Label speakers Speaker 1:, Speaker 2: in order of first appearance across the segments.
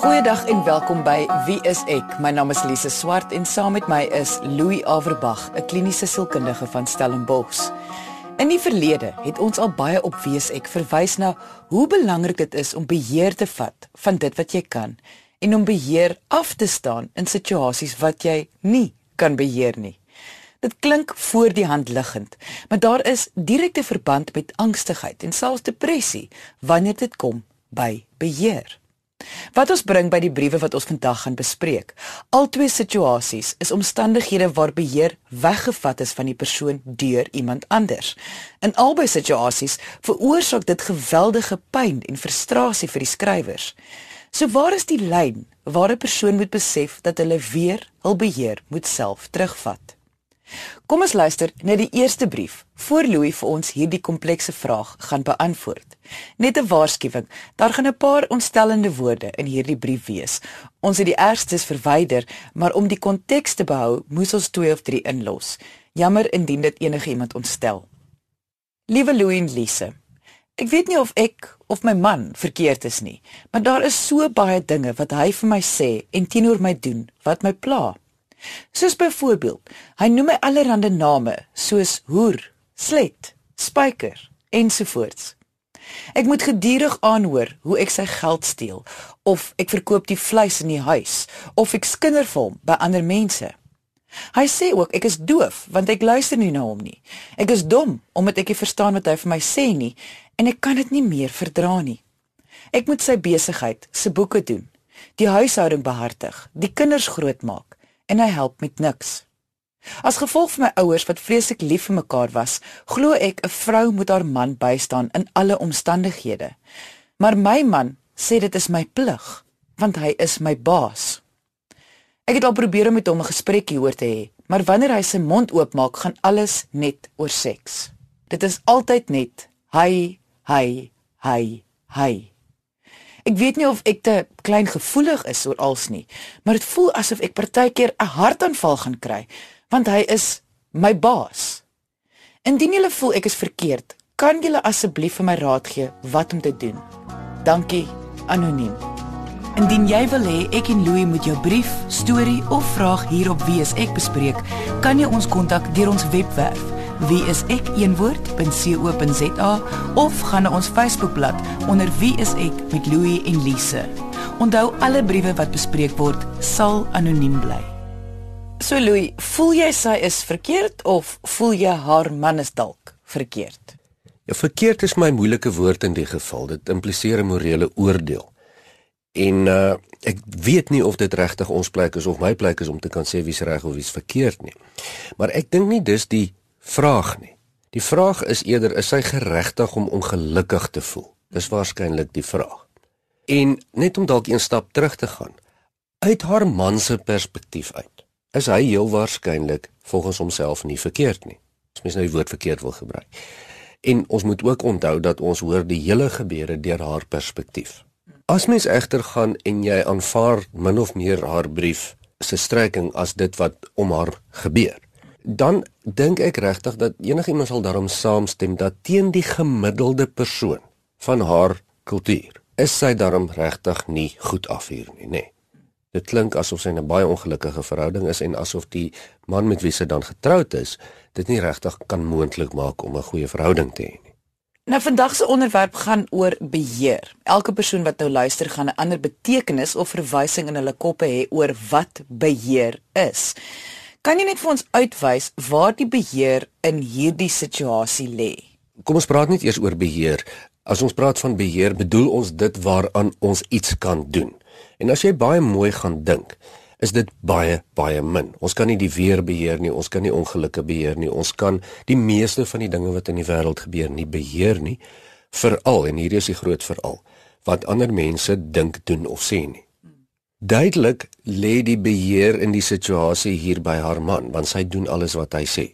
Speaker 1: Goeiedag en welkom by Wie is ek? My naam is Lise Swart en saam met my is Louis Averbag, 'n kliniese sielkundige van Stellenbosch. In die verlede het ons al baie op Wie is ek verwys na hoe belangrik dit is om beheer te vat van dit wat jy kan en om beheer af te staan in situasies wat jy nie kan beheer nie. Dit klink voor die hand liggend, maar daar is direkte verband met angstigheid en selfs depressie wanneer dit kom by beheer. Wat ons bring by die briewe wat ons vandag gaan bespreek. Albei situasies is omstandighede waar beheer weggevat is van die persoon deur iemand anders. In albei situasies veroorsaak dit geweldige pyn en frustrasie vir die skrywers. So waar is die lyn waar 'n persoon moet besef dat hulle weer hul beheer moet self terugvat? Kom ons luister na die eerste brief voor Louis vir ons hierdie komplekse vraag gaan beantwoord. Net 'n waarskuwing, daar gaan 'n paar ontstellende woorde in hierdie brief wees. Ons het die ergstes verwyder, maar om die konteks te behou, moes ons 2 of 3 inlos. Jammer indien dit enigiemand ontstel. Liewe Louis en Lise, ek weet nie of ek of my man verkeerd is nie, maar daar is so baie dinge wat hy vir my sê en teenoor my doen wat my pla. Soos byvoorbeeld, hy noem my allerlei name soos hoer, slet, spyker ensovoorts. Ek moet gedurig aanhoor hoe ek sy geld steel of ek verkoop die vleis in die huis of ek skinder vir hom by ander mense. Hy sê ook ek is doof want ek luister nie na hom nie. Ek is dom omdat ek nie verstaan wat hy vir my sê nie en ek kan dit nie meer verdra nie. Ek moet sy besigheid, se boeke doen, die huishouding behartig, die kinders grootmaak en hy help met niks. As gevolg van my ouers wat vreeslik lief vir mekaar was, glo ek 'n vrou moet haar man bystaan in alle omstandighede. Maar my man sê dit is my plig, want hy is my baas. Ek het al probeer om met hom 'n gesprek hieroor te hê, maar wanneer hy sy mond oopmaak, gaan alles net oor seks. Dit is altyd net hy, hy, hy, hy. Ek weet nie of ek te klein gevoelig is oor als nie, maar dit voel asof ek partykeer 'n hartaanval gaan kry, want hy is my baas. Indien jy voel ek is verkeerd, kan jy asseblief vir my raad gee wat om te doen? Dankie, anoniem. Indien jy wil hê ek en Louis moet jou brief, storie of vraag hierop wees ek bespreek, kan jy ons kontak deur ons webwerf wie is ek een woord.co.za of gaan na ons Facebookblad onder wie is ek met Louie en Lise. Onthou alle briewe wat bespreek word sal anoniem bly. So Louie, voel jy sy is verkeerd of voel jy haar man is dalk verkeerd?
Speaker 2: Ja, verkeerd is my moeilike woord in die geval. Dit impliseer 'n morele oordeel. En uh ek weet nie of dit regtig ons plek is of my plek is om te kan sê wie's reg of wie's verkeerd nie. Maar ek dink nie dis die vraag nie. Die vraag is eerder is hy geregtig om ongelukkig te voel? Dis waarskynlik die vraag. En net om dalk een stap terug te gaan, uit haar man se perspektief uit, is hy heel waarskynlik volgens homself nie verkeerd nie. As mens nou die woord verkeerd wil gebruik. En ons moet ook onthou dat ons hoor die hele gebeure deur haar perspektief. As mens egter gaan en jy aanvaar min of meer haar brief se strekking as dit wat om haar gebeur, dan dink ek regtig dat enigiemand sal daarom saamstem dat teen die gemiddelde persoon van haar kultuur is sy daarom regtig nie goed af hier nie, nê. Nee. Dit klink asof sy 'n baie ongelukkige verhouding is en asof die man met wie sy dan getroud is, dit nie regtig kan moontlik maak om 'n goeie verhouding te hê nie.
Speaker 1: Nou vandag se onderwerp gaan oor beheer. Elke persoon wat nou luister gaan 'n ander betekenis of verwysing in hulle koppe hê oor wat beheer is. Kan jy net vir ons uitwys waar die beheer in hierdie situasie lê?
Speaker 2: Kom ons praat net eers oor beheer. As ons praat van beheer, bedoel ons dit waaraan ons iets kan doen. En as jy baie mooi gaan dink, is dit baie baie min. Ons kan nie die weer beheer nie, ons kan nie ongelukke beheer nie, ons kan die meeste van die dinge wat in die wêreld gebeur nie beheer nie. Veral en hier is die groot veral wat ander mense dink, doen of sê nie. Duidelik lê die beheer in die situasie hier by haar man, want sy doen alles wat hy sê.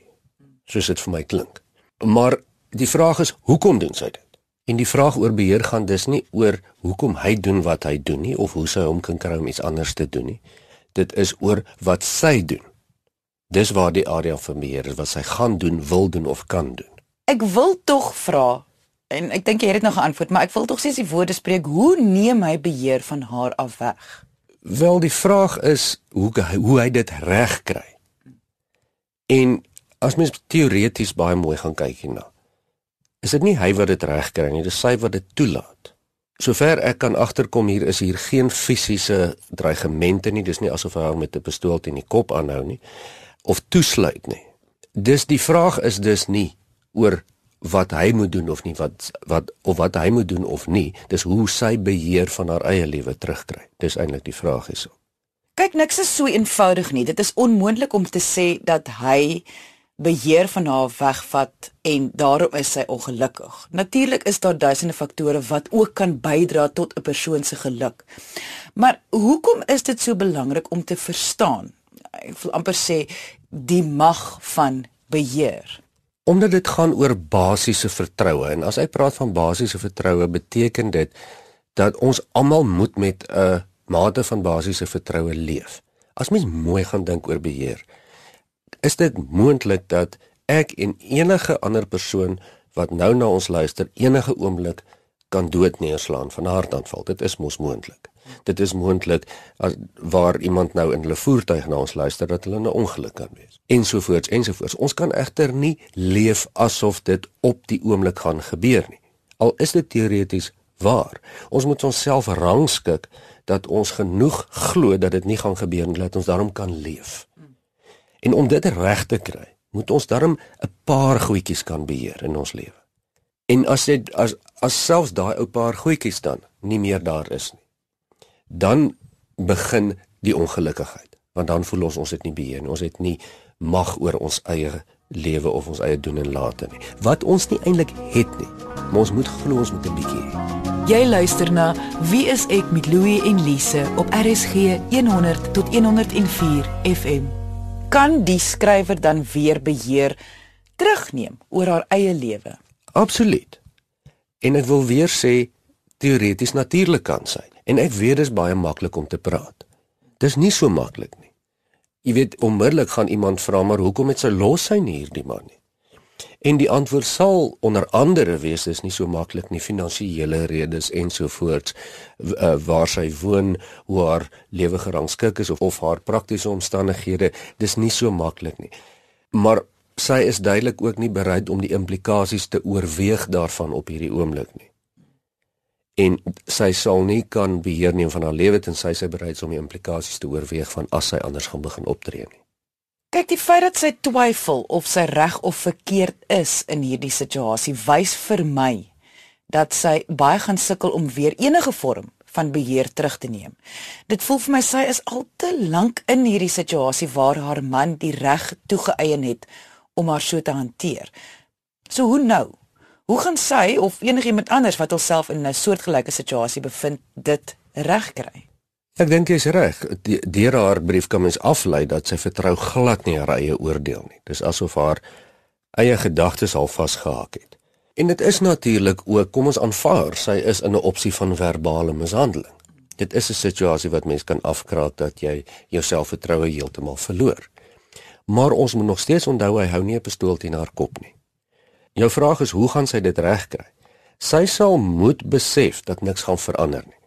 Speaker 2: Soos dit vir my klink. Maar die vraag is, hoekom doen sy dit? En die vraag oor beheer gaan dus nie oor hoekom hy doen wat hy doen nie of hoe sy hom kan kry om iets anders te doen nie. Dit is oor wat sy doen. Dis waar die area van beheer is wat sy gaan doen, wil doen of kan doen.
Speaker 1: Ek wil tog vra, En ek dink jy het dit nog geantwoord, maar ek wil tog sê as die woorde spreek, hoe neem hy beheer van haar af weg?
Speaker 2: Wel die vraag is hoe hoe hy dit reg kry. En as mens teoreties baie mooi gaan kyk hierna, is dit nie hy wat dit reg kry nie, dis sy wat dit toelaat. Sover ek kan agterkom hier is hier geen fisiese dreigemente nie, dis nie asof hy haar met 'n pistool teen die kop aanhou nie of toesluit nie. Dis die vraag is dus nie oor wat hy moet doen of nie wat wat of wat hy moet doen of nie dis hoe sy beheer van haar eie lewe terugkry. Dis eintlik die vraag hierso.
Speaker 1: Kyk niks is so eenvoudig nie. Dit is onmoontlik om te sê dat hy beheer van haar wegvat en daarom is sy ongelukkig. Natuurlik is daar duisende faktore wat ook kan bydra tot 'n persoon se geluk. Maar hoekom is dit so belangrik om te verstaan? Ek wil amper sê die mag van beheer
Speaker 2: omdat dit gaan oor basiese vertroue en as ek praat van basiese vertroue beteken dit dat ons almal moet met 'n mate van basiese vertroue leef. As mens mooi gaan dink oor beheer, is dit moontlik dat ek en enige ander persoon wat nou na ons luister enige oomblik kan dood neerslaan van 'n hartaanval. Dit is mos moontlik. Dit is moontlik as waar iemand nou in hulle voertuig na ons luister dat hulle 'n ongeluk kan wees. Ensovoorts ensovoorts. Ons kan egter nie leef asof dit op die oomblik gaan gebeur nie. Al is dit teoreties waar. Ons moet onsself rangskik dat ons genoeg glo dat dit nie gaan gebeur nie dat ons daarom kan leef. En om dit reg te kry, moet ons daarom 'n paar goedjies kan beheer in ons lewe. En as dit as as selfs daai ou paar goedjies dan nie meer daar is nie dan begin die ongelukkigheid want dan voel ons ons het nie beheer nie. Ons het nie mag oor ons eie lewe of ons eie doen en late nie. Wat ons nie eintlik het nie maar ons moet glo ons moet 'n bietjie hê.
Speaker 1: Jy luister na wie is ek met Louie en Lise op RSG 100 tot 104 FM kan die skrywer dan weer beheer terugneem oor haar eie lewe?
Speaker 2: Absoluut. En ek wil weer sê teoreties natuurlik kan sy En ek weet dit is baie maklik om te praat. Dis nie so maklik nie. Jy weet onmiddellik gaan iemand vra maar hoekom het sy los sy nie hierdie man nie? En die antwoord sal onder andere wees dis nie so maklik nie finansiële redes ensovoorts uh, waar sy woon, hoe haar lewe gerangskik is of of haar praktiese omstandighede, dis nie so maklik nie. Maar sy is duidelik ook nie bereid om die implikasies te oorweeg daarvan op hierdie oomblik nie en sy sal nie kan beheer neem van haar lewe tensy sy bereid is om die implikasies te oorweeg van as sy anders gaan begin optree nie.
Speaker 1: Kyk, die feit dat sy twyfel of sy reg of verkeerd is in hierdie situasie wys vir my dat sy baie gaan sukkel om weer enige vorm van beheer terug te neem. Dit voel vir my sy is al te lank in hierdie situasie waar haar man die reg toegeëien het om haar so te hanteer. So hoe nou? Hoe gaan sy of enigiemand anders wat homself in 'n soortgelyke situasie bevind dit regkry?
Speaker 2: Ek dink jy's reg. Deur haar brief kan mens aflei dat sy vertrou glad nie haar eie oordeel nie. Dis asof haar eie gedagtes al vasgehak het. En dit is natuurlik ook, kom ons aanvaar, sy is in 'n opsie van verbale mishandeling. Dit is 'n situasie wat mens kan afkraak dat jy jou selfvertroue heeltemal verloor. Maar ons moet nog steeds onthou hy hou nie 'n pistool teen haar kop nie. Jou vraag is hoe gaan sy dit regkry? Sy sal moet besef dat niks gaan verander nie.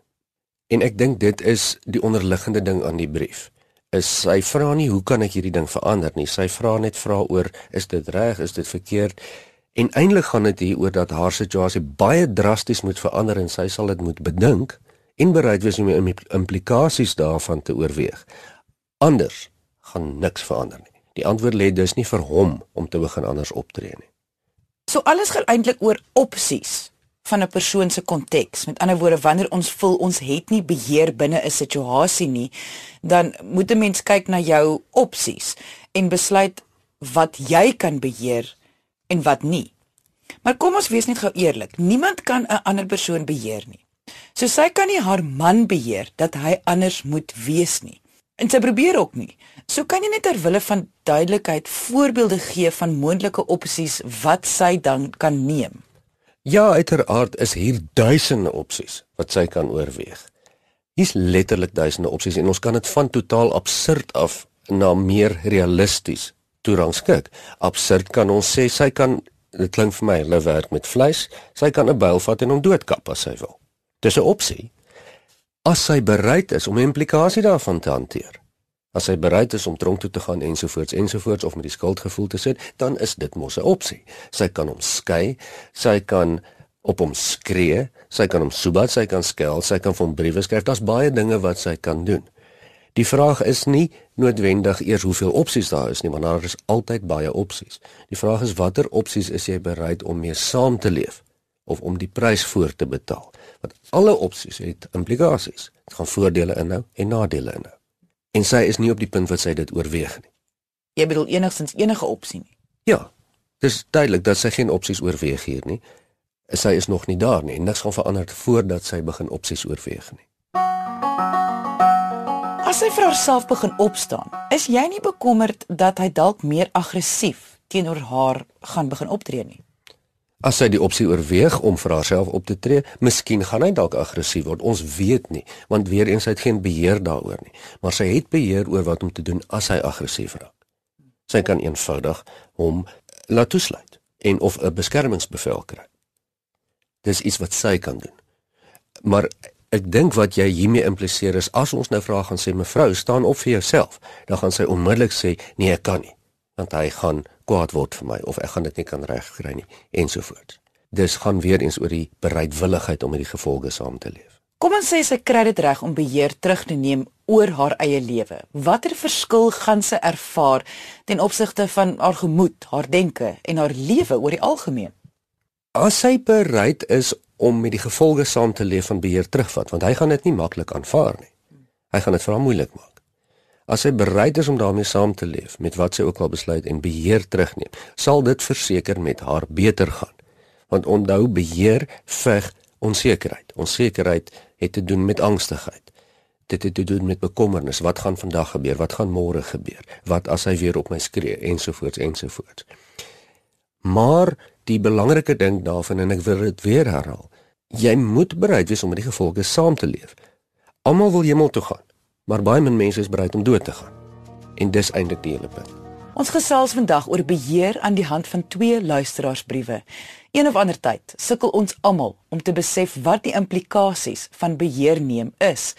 Speaker 2: En ek dink dit is die onderliggende ding aan die brief. Is sy vra nie hoe kan ek hierdie ding verander nie. Sy vra net vra oor is dit reg, is dit verkeerd? En eintlik gaan dit hier oor dat haar situasie baie drasties moet verander en sy sal dit moet bedink en bereid wees om die implikasies daarvan te oorweeg. Anders gaan niks verander nie. Die antwoord lê dus nie vir hom om te begin anders optree nie.
Speaker 1: So alles gaan eintlik oor opsies van 'n persoon se konteks. Met ander woorde, wanneer ons voel ons het nie beheer binne 'n situasie nie, dan moet 'n mens kyk na jou opsies en besluit wat jy kan beheer en wat nie. Maar kom ons wees net gou eerlik. Niemand kan 'n ander persoon beheer nie. So sy kan nie haar man beheer dat hy anders moet wees nie. En sy probeer ook nie. So kan jy net ter wille van duidelikheid voorbeelde gee van moontlike opsies wat sy dan kan neem.
Speaker 2: Ja, uiteraard is hier duisende opsies wat sy kan oorweeg. Hier's letterlik duisende opsies en ons kan dit van totaal absurd af na meer realisties toerangskik. Absurd kan ons sê sy kan dit klink vir my hulle werk met vleis. Sy kan 'n byl vat en hom doodkap as sy wil. Dis 'n opsie. As sy bereid is om die implikasie daarvan te hanteer. As hy bereid is om tronk toe te gaan ensovoorts ensovoorts of met die skuldgevoel te sit, dan is dit mos 'n opsie. Sy kan hom skei, sy kan op hom skree, sy kan hom soebat, sy kan skel, sy kan hom briewe skryf. Daar's baie dinge wat sy kan doen. Die vraag is nie noodwendig eers hoeveel opsies daar is nie, maar daar is altyd baie opsies. Die vraag is watter opsies is jy bereid om mee saam te leef of om die prys voor te betaal? Want alle opsies het implikasies. Dit gaan voordele inhou en nadele inhou en sy is nie op die punt wat sy dit oorweeg nie.
Speaker 1: Jy bedoel enigstens enige opsie nie.
Speaker 2: Ja. Dis duidelik dat sy geen opsies oorweeg hier nie. Sy is nog nie daar nie en niks gaan verander voordat sy begin opsies oorweeg nie.
Speaker 1: As sy vir haarself begin opstaan, is jy nie bekommerd dat hy dalk meer aggressief teenoor haar gaan begin optree nie?
Speaker 2: As sy die opsie oorweeg om vir haarself op te tree, miskien gaan hy dalk aggressief word. Ons weet nie, want weer eens hy het geen beheer daaroor nie. Maar sy het beheer oor wat om te doen as hy aggressief raak. Sy kan eenvoudig hom laat toesluit en of 'n beskermingsbevel kry. Dis iets wat sy kan doen. Maar ek dink wat jy hiermee impliseer is as ons nou vra gaan sê mevrou, staan op vir jouself, dan gaan sy onmiddellik sê nee, ek kan nie want hy gaan kwaad word vir my of ek gaan dit nie kan regkry nie ensovoorts. Dis gaan weer eens oor die bereidwilligheid om met die gevolge saam te leef.
Speaker 1: Kom ons sê sy kry dit reg om beheer terug te neem oor haar eie lewe. Watter verskil gaan sy ervaar ten opsigte van haar gemoed, haar denke en haar lewe oor die algemeen?
Speaker 2: As sy bereid is om met die gevolge saam te leef van beheer terugvat, want hy gaan dit nie maklik aanvaar nie. Hy gaan dit vir haar moeilik maak. As sy bereid is om daarmee saam te leef met wat sy ook al besluit en beheer terugneem, sal dit verseker met haar beter gaan. Want onthou beheer veg onsekerheid. Onsekerheid het te doen met angstigheid. Dit het te doen met bekommernis. Wat gaan vandag gebeur? Wat gaan môre gebeur? Wat as hy weer op my skree ensovoorts ensovoorts. Maar die belangrike ding daarvan en ek wil dit weer herhaal. Jy moet bereid wees om met die gevolge saam te leef. Almal wil hemel toe gaan maar baie min mense is bereid om dood te gaan. En dis eintlik die hele punt.
Speaker 1: Ons gesels vandag oor beheer aan die hand van twee luisteraarsbriewe. Een of ander tyd sukkel ons almal om te besef wat die implikasies van beheer neem is.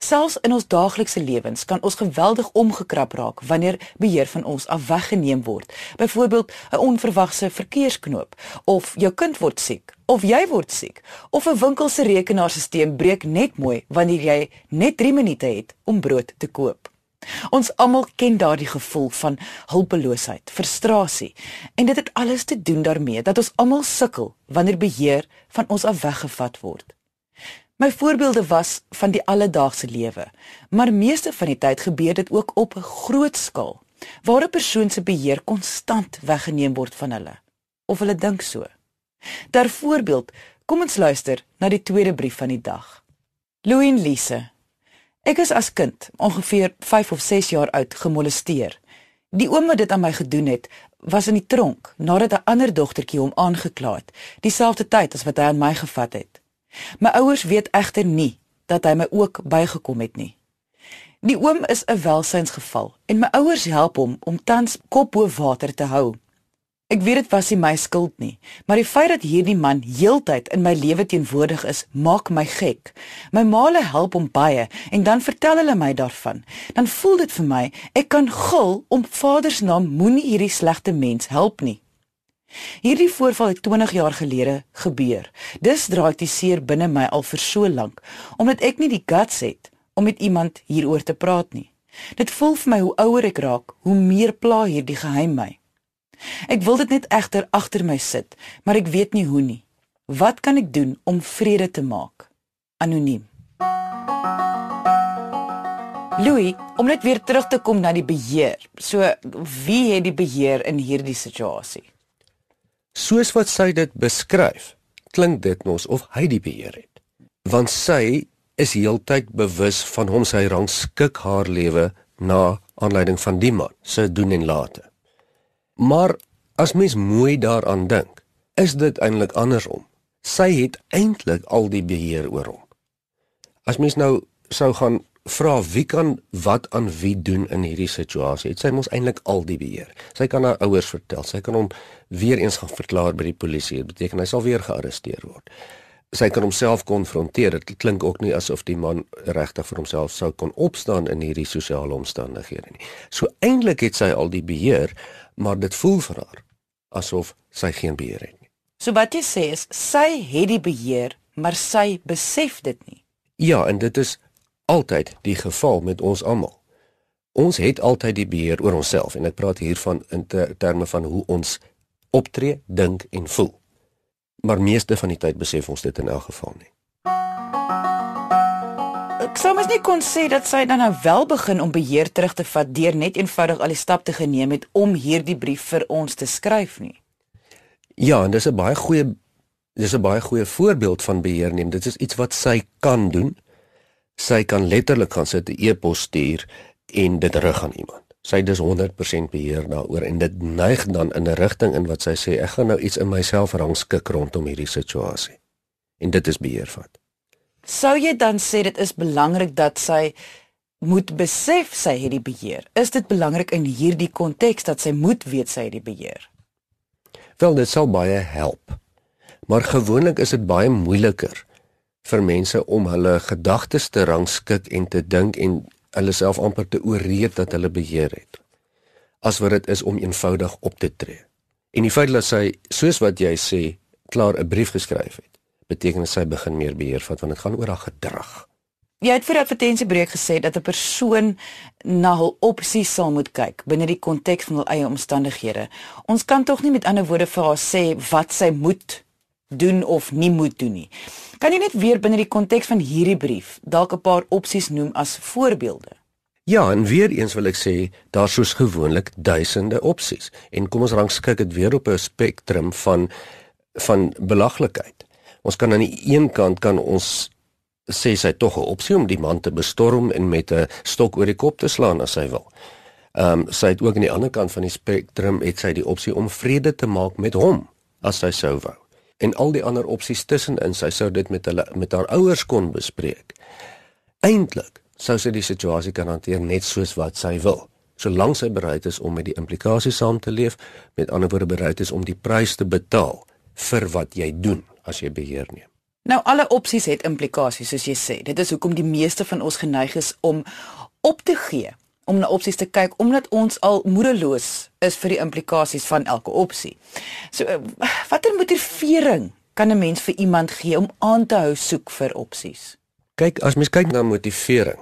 Speaker 1: Selfs in ons daaglikse lewens kan ons geweldig omgekrap raak wanneer beheer van ons af weggeneem word. Byvoorbeeld 'n onverwagse verkeersknoop of jou kind word siek of jy word siek of 'n winkel se rekenaarstelsel breek net mooi wanneer jy net 3 minute het om brood te koop. Ons almal ken daardie gevoel van hulpeloosheid, frustrasie en dit het alles te doen daarmee dat ons almal sukkel wanneer beheer van ons af weggevat word. My voorbeelde was van die alledaagse lewe, maar meeste van die tyd gebeur dit ook op 'n groot skaal waar 'n persoon se beheer konstant weggeneem word van hulle of hulle dink so. Ter voorbeeld, kom ons luister na die tweede brief van die dag. Louie en Lise Ek is as kind, ongeveer 5 of 6 jaar oud, gemolesteer. Die oom wat dit aan my gedoen het, was in die tronk nadat 'n ander dogtertjie hom aangekla het, dieselfde tyd as wat hy aan my gevat het. My ouers weet egter nie dat hy my ook bygekom het nie. Die oom is 'n welsynsgeval en my ouers help hom om tans kop bo water te hou. Ek weet dit was nie my skuld nie, maar die feit dat hierdie man heeltyd in my lewe teenwoordig is, maak my gek. My maale help hom baie en dan vertel hulle my daarvan. Dan voel dit vir my ek kan gil om Vader se naam moenie hierdie slegte mens help nie. Hierdie voorval het 20 jaar gelede gebeur. Dis draai dit seer binne my al vir so lank omdat ek nie die guts het om met iemand hieroor te praat nie. Dit voel vir my hoe ouer ek raak, hoe meer pla hierdie geheim my. Ek wil dit net egter agter my sit, maar ek weet nie hoe nie. Wat kan ek doen om vrede te maak? Anoniem. Louis, om net weer terug te kom na die beheer. So, wie het die beheer in hierdie situasie?
Speaker 2: Soos wat sy dit beskryf, klink dit mos of hy die beheer het. Want sy is heeltyd bewus van hom sy rangskik haar lewe na aanleiding van die man se doen en late. Maar as mens mooi daaraan dink, is dit eintlik andersom. Sy het eintlik al die beheer oor hom. As mens nou sou gaan vra wie kan wat aan wie doen in hierdie situasie. Het sy mos eintlik al die beheer. Sy kan haar ouers vertel, sy kan hom weer eens gaan verklaar by die polisie. Dit beteken hy sal weer gearresteer word. Sy kan homself konfronteer. Dit klink ook nie asof die man regtig vir homself sou kon opstaan in hierdie sosiale omstandighede nie. So eintlik het sy al die beheer, maar dit voel vir haar asof sy geen beheer het nie.
Speaker 1: So wat jy sê is sy het die beheer, maar sy besef dit nie.
Speaker 2: Ja, en dit is altyd die geval met ons almal. Ons het altyd die beheer oor onsself en ek praat hier van in ter, terme van hoe ons optree, dink en voel. Maar meeste van die tyd besef ons dit in elk geval nie.
Speaker 1: Ek sou mens nie kon sê dat sy dan nou wel begin om beheer terug te vat deur net eenvoudig al die stap te geneem het om hierdie brief vir ons te skryf nie.
Speaker 2: Ja, en dis 'n baie goeie dis 'n baie goeie voorbeeld van beheer neem. Dit is iets wat sy kan doen sy kan letterlik gaan sit 'n e-pos stuur en dit rig aan iemand. Sy dis 100% beheer daaroor en dit neig dan in 'n rigting in wat sy sê ek gaan nou iets in myself rangskik rondom hierdie situasie. En dit is beheer vat.
Speaker 1: Sou jy dan sê dit is belangrik dat sy moet besef sy het die beheer? Is dit belangrik in hierdie konteks dat sy moet weet sy het die beheer?
Speaker 2: Wel, dit sal baie help. Maar gewoonlik is dit baie moeiliker vir mense om hulle gedagtes te rangskik en te dink en hulle self amper te ooreed dat hulle beheer het. As wat dit is om eenvoudig op te tree. En die feit dat sy soos wat jy sê klaar 'n brief geskryf het, beteken sy begin meer beheer vat want dit gaan oor haar gedrag.
Speaker 1: Jy het vir die advertensiebreek gesê dat 'n persoon na hul opsies sal moet kyk binne die konteks van hul eie omstandighede. Ons kan tog nie met ander woorde vir haar sê wat sy moet doen of nie moet doen nie. Kan jy net weer binne die konteks van hierdie brief dalk 'n paar opsies noem as voorbeelde?
Speaker 2: Ja, en weer eens wil ek sê daar's soos gewoonlik duisende opsies en kom ons rangskik dit weer op 'n spektrum van van belaglikheid. Ons kan aan die een kant kan ons sê sy tog 'n opsie om die man te bestorm en met 'n stok oor die kop te slaan as sy wil. Ehm um, sy het ook aan die ander kant van die spektrum het sy die opsie om vrede te maak met hom as sy sou wou en al die ander opsies tussenin sy sou dit met hulle met haar ouers kon bespreek. Eintlik sou sy die situasie kan hanteer net soos wat sy wil, solank sy bereid is om met die implikasies saam te leef, met ander woorde bereid is om die prys te betaal vir wat jy doen as jy beheer neem.
Speaker 1: Nou alle opsies het implikasies soos jy sê. Dit is hoekom die meeste van ons geneig is om op te gee om na opsies te kyk omdat ons al moedeloos is vir die implikasies van elke opsie. So eh, watter motivering kan 'n mens vir iemand gee om aan te hou soek vir opsies?
Speaker 2: Kyk, as mens kyk na motivering,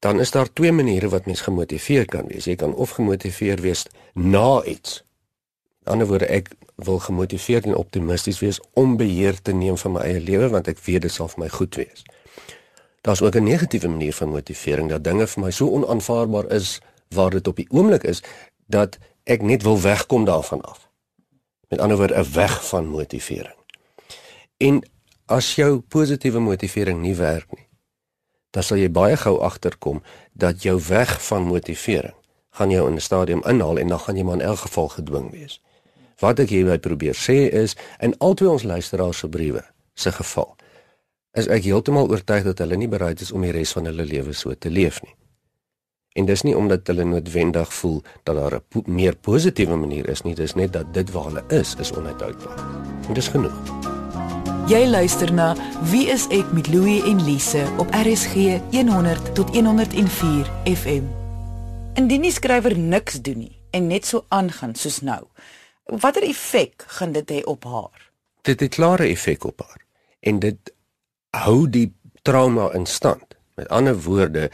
Speaker 2: dan is daar twee maniere wat mens gemotiveer kan wees. Jy kan of gemotiveer wees na iets. In ander woorde, ek wil gemotiveerd en optimisties wees om beheer te neem van my eie lewe want ek weet dit sal vir my goed wees daar's ook 'n negatiewe manier van motivering dat dinge vir my so onaanvaarbaar is waar dit op die oomblik is dat ek net wil wegkom daarvan af. Met ander woorde 'n weg van motivering. En as jou positiewe motivering nie werk nie, dan sal jy baie gou agterkom dat jou weg van motivering gaan jou in 'n stadium inhaal en dan gaan jy maar in elk geval gedwing wees. Wat ek hierby probeer sê is in albei ons luisteraars se briewe se geval is ek heeltemal oortuig dat hulle nie bereid is om die res van hulle lewe so te leef nie. En dis nie omdat hulle noodwendig voel dat daar 'n po meer positiewe manier is nie, dis net dat dit waar hulle is is onuithoudbaar. En dis genoeg.
Speaker 1: Jy luister na Wie is ek met Louie en Lise op RSG 100 tot 104 FM. Indien die skrywer niks doen nie en net so aangaan soos nou, watter effek gaan dit hê op haar?
Speaker 2: Dit het 'n klare effek op haar. En dit hou die trauma in stand. Met ander woorde,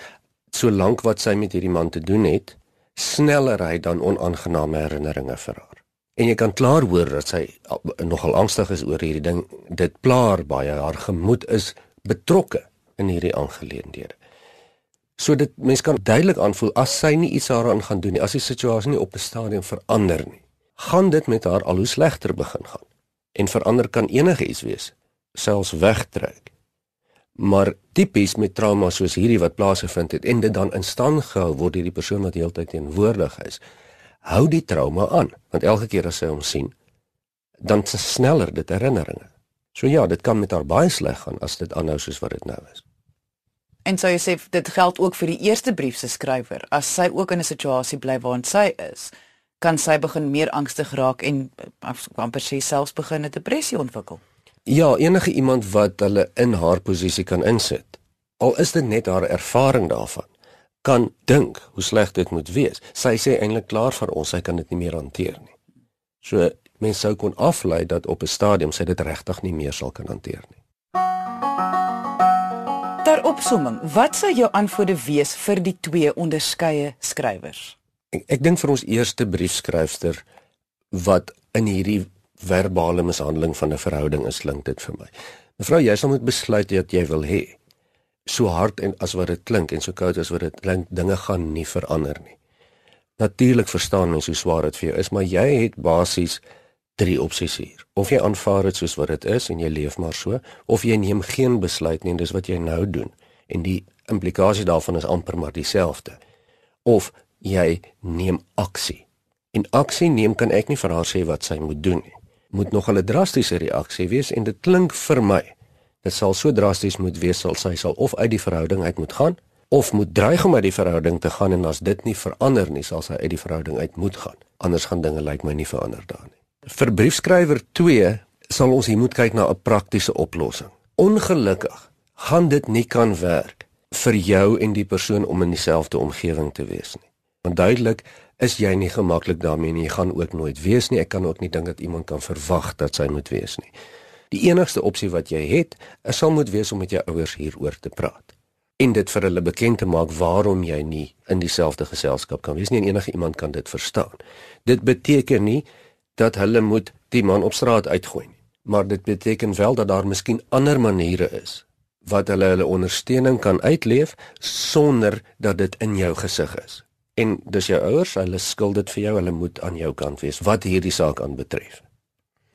Speaker 2: solank wat sy met hierdie man te doen het, sneller hy dan onaangename herinneringe vir haar. En jy kan klaar hoor dat sy nogal angstig is oor hierdie ding. Dit plaar baie haar gemoed is betrokke in hierdie aangeleenthede. So dit mens kan duidelik aanvoel as sy nie iets daaraan gaan doen nie, as die situasie nie op 'n stadium verander nie, gaan dit met haar al hoe slegter begin gaan. En verander kan enige iets wees, selfs wegtrek. Maar tipies met trauma soos hierdie wat plaasgevind het en dit dan in stand gehou word deur die persoon wat heeltyd teenwoordig is, hou die trauma aan, want elke keer as sy hom sien, dan se sneller dit herinneringe. So ja, dit kan met haar baie sleg gaan as dit aanhou soos wat dit nou is.
Speaker 1: En sou jy sê dit geld ook vir die eerste brief se skrywer as sy ook in 'n situasie bly waarin sy is, kan sy begin meer angstig raak en amper sê selfs begin 'n depressie ontwikkel.
Speaker 2: Ja, enige iemand wat hulle in haar posisie kan insit. Al is dit net haar ervaring daarvan kan dink hoe sleg dit moet wees. Sy sê eintlik klaar vir ons, sy kan dit nie meer hanteer nie. So mense sou kon aflei dat op 'n stadium sy dit regtig nie meer sal kan hanteer nie.
Speaker 1: Ter opsomming, wat sou jou antwoorde wees vir die twee onderskeie skrywers?
Speaker 2: Ek, ek dink vir ons eerste briefskrywer wat in hierdie verbale mishandeling van 'n verhouding is, klink dit vir my. Mevrou, jy sal moet besluit wat jy wil hê. So hard en as wat dit klink en so koud as wat dit klink, dinge gaan nie verander nie. Natuurlik verstaan mens hoe swaar dit vir jou is, maar jy het basies drie opsies hier. Of jy aanvaar dit soos wat dit is en jy leef maar so, of jy neem geen besluit nie en dis wat jy nou doen. En die implikasie daarvan is amper maar dieselfde. Of jy neem aksie. En aksie neem kan ek nie vir haar sê wat sy moet doen nie. Moet nog 'n drastiese reaksie wees en dit klink vir my dit sal so drasties moet wees sal sy sal of uit die verhouding uit moet gaan of moet dreig om uit die verhouding te gaan en as dit nie verander nie sal sy uit die verhouding uit moet gaan. Anders gaan dinge lyk my nie verander daar nie. Vir briefskrywer 2 sal ons hier moet kyk na 'n praktiese oplossing. Ongelukkig gaan dit nie kan werk vir jou en die persoon om in dieselfde omgewing te wees nie. Want duidelik is jy nie gemaklik daarmee nie. Jy gaan ook nooit wees nie. Ek kan ook nie dink dat iemand kan verwag dat sy moet wees nie. Die enigste opsie wat jy het, is sal moet wees om met jou ouers hieroor te praat en dit vir hulle bekend te maak waarom jy nie in dieselfde geselskap kan wees nie en enige iemand kan dit verstaan. Dit beteken nie dat hulle moet die man op straat uitgooi nie. Maar dit beteken wel dat daar miskien ander maniere is wat hulle hulle ondersteuning kan uitleef sonder dat dit in jou gesig is. En dis jou ouers, hulle skuld dit vir jou, hulle moet aan jou kant wees wat hierdie saak aanbetref.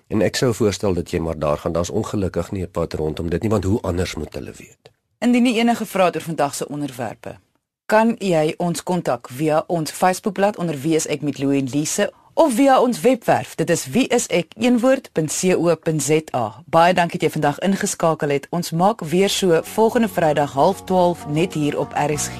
Speaker 2: En ek sou voorstel dat jy maar daar gaan, daar's ongelukkig nie 'n pad rondom dit nie, want hoe anders moet hulle weet?
Speaker 1: Indien nie enige vrae oor vandag se onderwerpe, kan jy ons kontak via ons Facebookblad onder wie is ek met Louie en Lise of via ons webwerf. Dit is wieisek1woord.co.za. Baie dankie dat jy vandag ingeskakel het. Ons maak weer so volgende Vrydag 12:30 net hier op RSG.